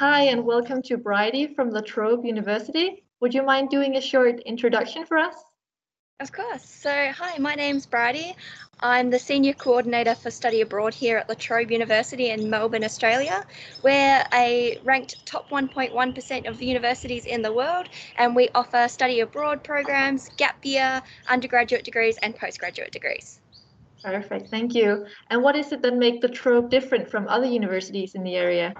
Hi, and welcome to Bridie from La Trobe University. Would you mind doing a short introduction for us? Of course. So, hi, my name's Bridie. I'm the Senior Coordinator for Study Abroad here at La Trobe University in Melbourne, Australia. We're a ranked top 1.1% of universities in the world, and we offer study abroad programs, gap year, undergraduate degrees, and postgraduate degrees. Perfect, thank you. And what is it that makes La Trobe different from other universities in the area?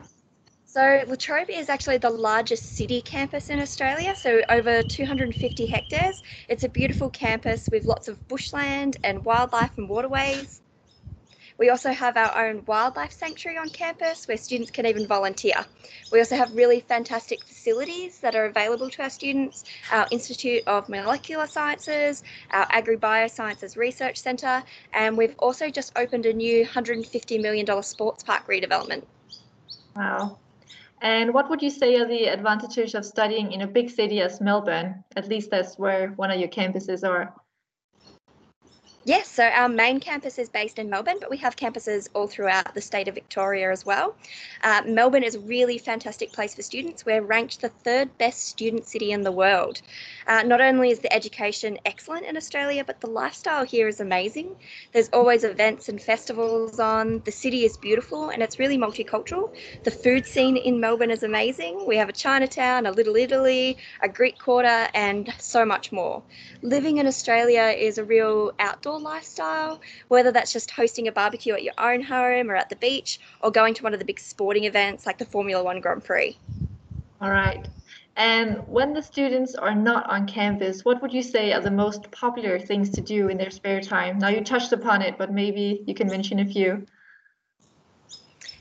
So La Trobe is actually the largest city campus in Australia, so over 250 hectares. It's a beautiful campus with lots of bushland and wildlife and waterways. We also have our own wildlife sanctuary on campus where students can even volunteer. We also have really fantastic facilities that are available to our students, our Institute of Molecular Sciences, our Agri-Biosciences Research Centre, and we've also just opened a new $150 million sports park redevelopment. Wow, and what would you say are the advantages of studying in a big city as Melbourne? At least that's where one of your campuses are. Yes, so our main campus is based in Melbourne, but we have campuses all throughout the state of Victoria as well. Uh, Melbourne is a really fantastic place for students. We're ranked the third best student city in the world. Uh, not only is the education excellent in Australia, but the lifestyle here is amazing. There's always events and festivals on. The city is beautiful and it's really multicultural. The food scene in Melbourne is amazing. We have a Chinatown, a Little Italy, a Greek Quarter, and so much more. Living in Australia is a real outdoor outdoor lifestyle, whether that's just hosting a barbecue at your own home or at the beach, or going to one of the big sporting events like the Formula One Grand Prix. All right. And when the students are not on campus, what would you say are the most popular things to do in their spare time? Now, you touched upon it, but maybe you can mention a few.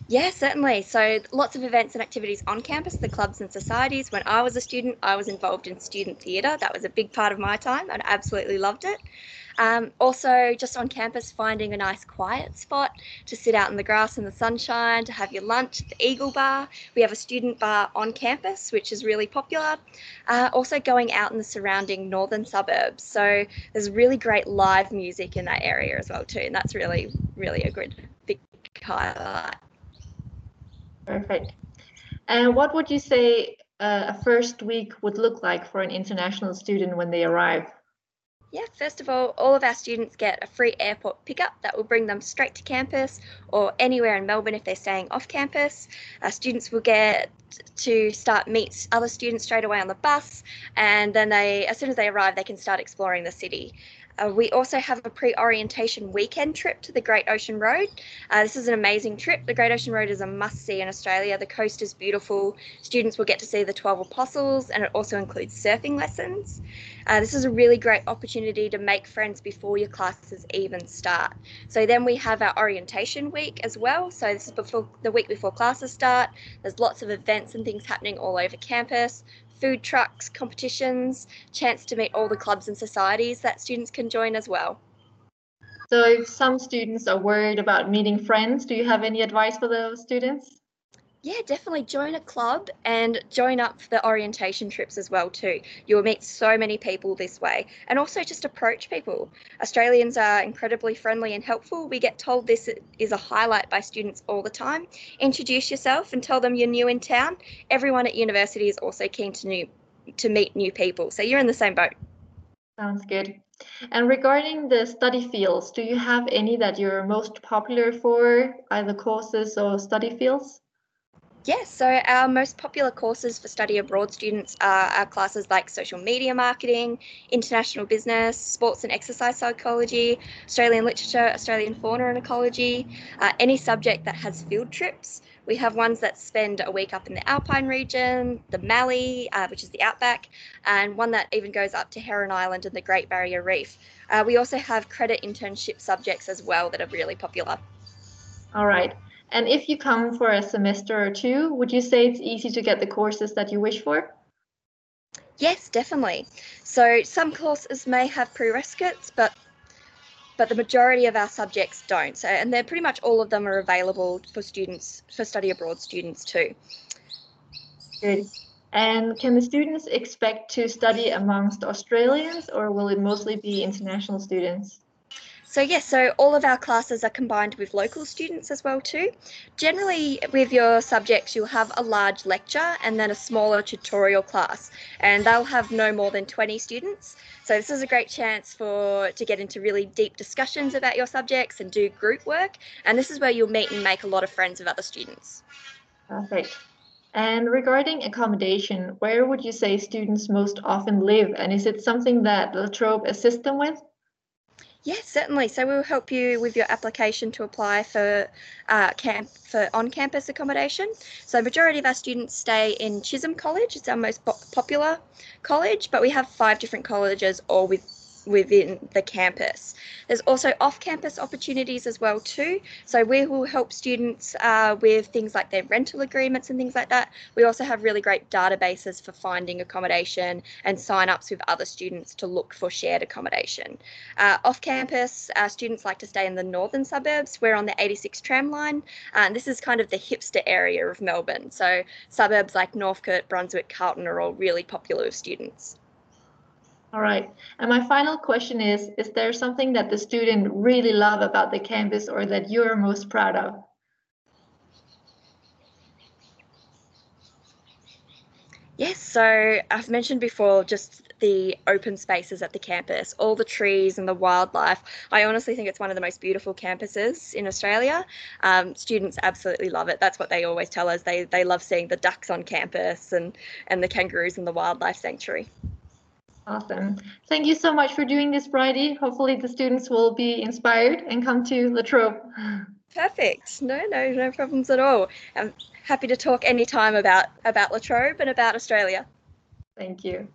Yeah, certainly. So lots of events and activities on campus, the clubs and societies. When I was a student, I was involved in student theatre. That was a big part of my time and absolutely loved it. Um, also, just on campus, finding a nice quiet spot to sit out in the grass in the sunshine, to have your lunch at the Eagle Bar. We have a student bar on campus, which is really popular. Uh, also, going out in the surrounding northern suburbs. So, there's really great live music in that area as well, too. And that's really, really a good big highlight. Perfect. And what would you say uh, a first week would look like for an international student when they arrive? Yeah, first of all, all of our students get a free airport pickup that will bring them straight to campus or anywhere in Melbourne if they're staying off campus. Our students will get to start meet other students straight away on the bus and then they as soon as they arrive they can start exploring the city uh, we also have a pre-orientation weekend trip to the Great Ocean Road. Uh, this is an amazing trip. The Great Ocean Road is a must-see in Australia. The coast is beautiful. Students will get to see the 12 Apostles and it also includes surfing lessons. Uh, this is a really great opportunity to make friends before your classes even start. So then we have our orientation week as well. So this is before the week before classes start. There's lots of events and things happening all over campus food trucks, competitions, chance to meet all the clubs and societies that students can join as well. So if some students are worried about meeting friends, do you have any advice for those students? Yeah, definitely join a club and join up for the orientation trips as well too. You'll meet so many people this way and also just approach people. Australians are incredibly friendly and helpful. We get told this is a highlight by students all the time. Introduce yourself and tell them you're new in town. Everyone at university is also keen to new to meet new people. So you're in the same boat. Sounds good. And regarding the study fields, do you have any that you're most popular for, either courses or study fields? Yes, so our most popular courses for study abroad students are our classes like social media marketing, international business, sports and exercise psychology, Australian literature, Australian fauna and ecology, uh, any subject that has field trips. We have ones that spend a week up in the Alpine region, the Mallee, uh, which is the outback, and one that even goes up to Heron Island and the Great Barrier Reef. Uh, we also have credit internship subjects as well that are really popular. All right. And if you come for a semester or two, would you say it's easy to get the courses that you wish for? Yes, definitely. So some courses may have prerequisites, but but the majority of our subjects don't. So and they're pretty much all of them are available for students for study abroad students too. Good. And can the students expect to study amongst Australians or will it mostly be international students? So yes, so all of our classes are combined with local students as well too. Generally with your subjects you'll have a large lecture and then a smaller tutorial class and they'll have no more than 20 students. So this is a great chance for to get into really deep discussions about your subjects and do group work and this is where you'll meet and make a lot of friends with other students. Perfect. And regarding accommodation, where would you say students most often live and is it something that La Trobe assists them with? Yes, certainly. So we'll help you with your application to apply for uh, camp for on-campus accommodation. So majority of our students stay in Chisholm College. It's our most popular college, but we have five different colleges all with within the campus. There's also off-campus opportunities as well too. So we will help students uh, with things like their rental agreements and things like that. We also have really great databases for finding accommodation and sign-ups with other students to look for shared accommodation. Uh, off-campus, uh, students like to stay in the northern suburbs. We're on the 86 tram line, uh, and this is kind of the hipster area of Melbourne. So suburbs like Northcote, Brunswick, Carlton are all really popular with students. All right. And my final question is, is there something that the student really love about the campus or that you're most proud of? Yes, so I've mentioned before just the open spaces at the campus, all the trees and the wildlife. I honestly think it's one of the most beautiful campuses in Australia. Um, students absolutely love it. That's what they always tell us. They they love seeing the ducks on campus and and the kangaroos in the wildlife sanctuary. Awesome. Thank you so much for doing this, Bridie. Hopefully the students will be inspired and come to La Trobe. Perfect. No, no, no problems at all. I'm happy to talk anytime about, about La Trobe and about Australia. Thank you.